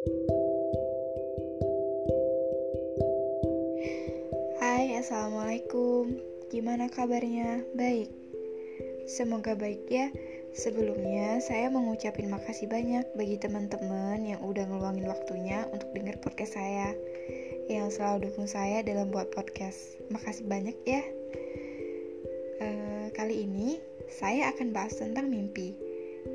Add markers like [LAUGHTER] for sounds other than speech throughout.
Hai, Assalamualaikum. Gimana kabarnya? Baik. Semoga baik ya. Sebelumnya, saya mengucapin makasih banyak bagi teman-teman yang udah ngeluangin waktunya untuk denger podcast saya. Yang selalu dukung saya dalam buat podcast. Makasih banyak ya. Uh, Kali ini, saya akan bahas tentang mimpi.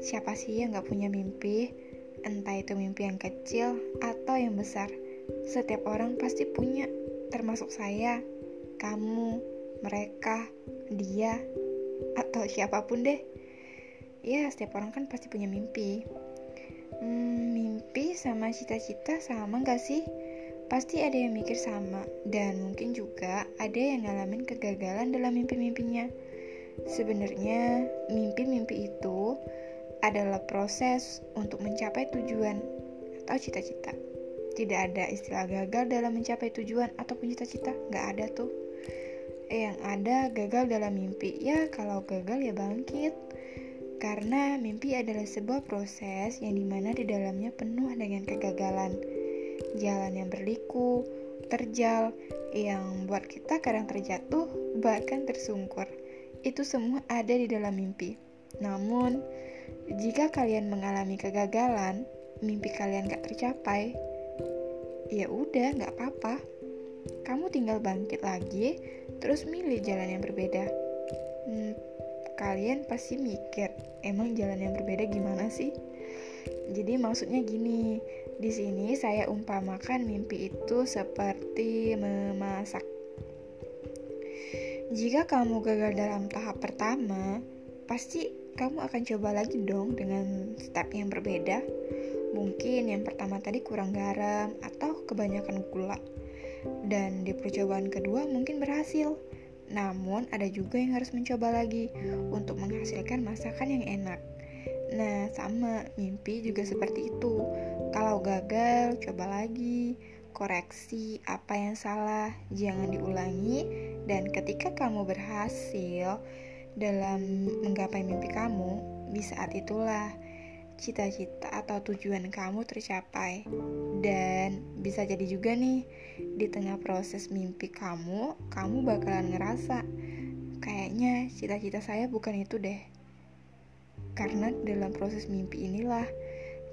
Siapa sih yang gak punya mimpi? Entah itu mimpi yang kecil atau yang besar Setiap orang pasti punya, termasuk saya, kamu, mereka, dia, atau siapa pun deh. Ya, setiap orang kan pasti punya mimpi. Hmm, mimpi sama cita-cita sama gak sih? Pasti ada yang mikir sama, dan mungkin juga ada yang ngalamin kegagalan dalam mimpi-mimpinya. Sebenarnya, mimpi-mimpi itu adalah proses untuk mencapai tujuan atau cita-cita. Tidak ada istilah gagal dalam mencapai tujuan ataupun cita-cita, nggak ada tuh. Yang ada gagal dalam mimpi, ya kalau gagal ya bangkit. Karena mimpi adalah sebuah proses yang di mana di dalamnya penuh dengan kegagalan. Jalan yang berliku, terjal, yang buat kita kadang terjatuh, bahkan tersungkur. Itu semua ada di dalam mimpi. Namun, jika kalian mengalami kegagalan, mimpi kalian gak tercapai, ya udah nggak apa-apa. Kamu tinggal bangkit lagi terus milih jalan yang berbeda. Hmm, kalian pasti mikir emang jalan yang berbeda gimana sih? Jadi maksudnya gini di sini saya umpamakan mimpi itu seperti memasak. Jika kamu gagal dalam tahap pertama pasti kamu akan coba lagi dong dengan step yang berbeda Mungkin yang pertama tadi kurang garam atau kebanyakan gula. Dan di percobaan kedua mungkin berhasil. Namun ada juga yang harus mencoba lagi untuk menghasilkan masakan yang enak. Nah, sama mimpi juga seperti itu. Kalau gagal, coba lagi, koreksi apa yang salah, jangan diulangi, dan ketika kamu berhasil dalam menggapai mimpi kamu, di saat itulah cita-cita atau tujuan kamu tercapai. Dan bisa jadi juga nih, di tengah proses mimpi kamu, kamu bakalan ngerasa kayaknya cita-cita saya bukan itu deh. Karena dalam proses mimpi inilah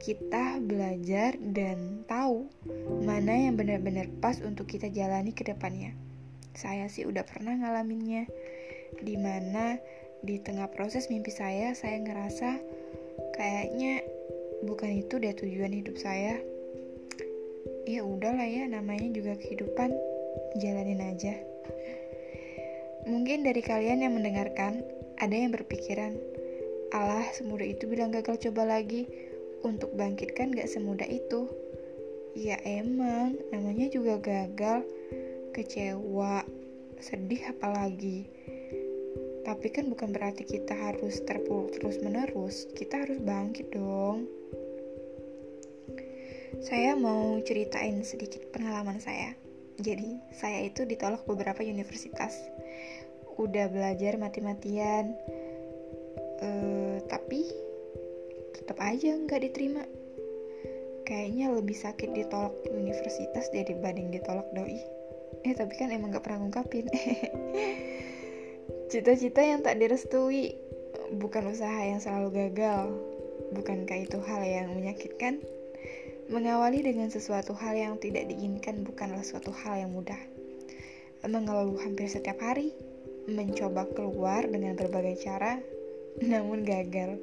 kita belajar dan tahu mana yang benar-benar pas untuk kita jalani ke depannya. Saya sih udah pernah ngalaminnya, di mana di tengah proses mimpi saya, saya ngerasa kayaknya bukan itu deh tujuan hidup saya. Ya udahlah ya namanya juga kehidupan jalanin aja. Mungkin dari kalian yang mendengarkan ada yang berpikiran Allah semudah itu bilang gagal coba lagi. Untuk bangkitkan gak semudah itu. Ya emang namanya juga gagal kecewa sedih apalagi tapi kan bukan berarti kita harus terpuruk terus menerus. Kita harus bangkit dong. Saya mau ceritain sedikit pengalaman saya. Jadi, saya itu ditolak beberapa universitas. Udah belajar mati-matian. Uh, tapi tetap aja nggak diterima. Kayaknya lebih sakit ditolak universitas dibanding ditolak doi. Eh, tapi kan emang gak pernah ngungkapin. [LAUGHS] Cita-cita yang tak direstui bukan usaha yang selalu gagal. Bukankah itu hal yang menyakitkan? Mengawali dengan sesuatu hal yang tidak diinginkan bukanlah suatu hal yang mudah. Mengeluh hampir setiap hari, mencoba keluar dengan berbagai cara, namun gagal.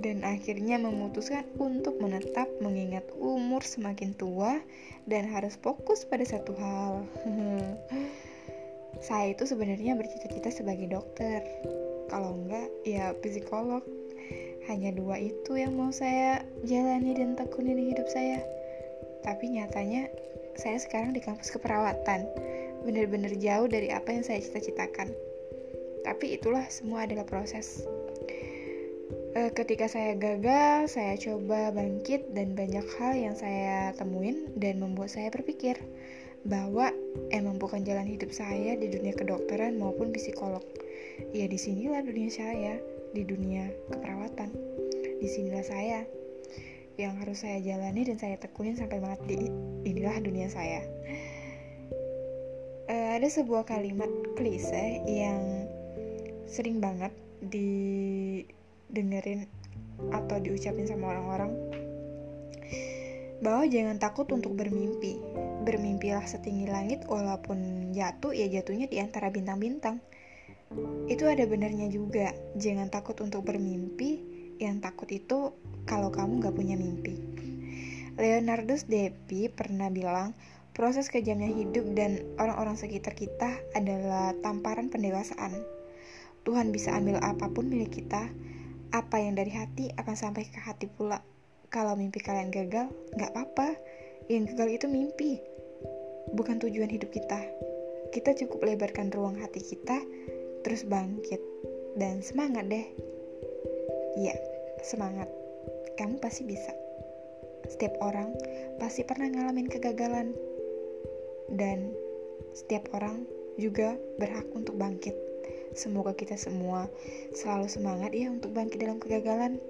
Dan akhirnya memutuskan untuk menetap mengingat umur semakin tua dan harus fokus pada satu hal. [LAUGHS] saya itu sebenarnya bercita-cita sebagai dokter. Kalau enggak ya psikolog. Hanya dua itu yang mau saya jalani dan tekuni di hidup saya. Tapi nyatanya saya sekarang di kampus keperawatan. Benar-benar jauh dari apa yang saya cita-citakan. Tapi itulah semua adalah proses. E, ketika saya gagal saya coba bangkit dan banyak hal yang saya temuin dan membuat saya berpikir bahwa emang bukan jalan hidup saya di dunia kedokteran maupun psikolog. Ya di sinilah dunia saya, di dunia keperawatan. Di sinilah saya. yang harus saya jalani dan saya tekunin sampai mati. Inilah dunia saya. Uh, ada sebuah kalimat klise yang sering banget didengerin atau diucapin sama orang-orang bahwa jangan takut untuk bermimpi. Bermimpilah setinggi langit walaupun jatuh ya jatuhnya di antara bintang-bintang. Itu ada benarnya juga. Jangan takut untuk bermimpi. Yang takut itu kalau kamu gak punya mimpi. Leonardo Depi pernah bilang, proses kejamnya hidup dan orang-orang sekitar kita adalah tamparan pendewasaan. Tuhan bisa ambil apa pun milik kita, apa yang dari hati akan sampai ke hati pula. Kalau mimpi kalian gagal, gak apa-apa. Yang gagal itu mimpi, bukan tujuan hidup kita. Kita cukup lebarkan ruang hati kita, terus bangkit. Dan semangat deh. Iya, semangat. Kamu pasti bisa. Setiap orang pasti pernah ngalamin kegagalan. Dan setiap orang juga berhak untuk bangkit. Semoga kita semua selalu semangat ya untuk bangkit dalam kegagalan.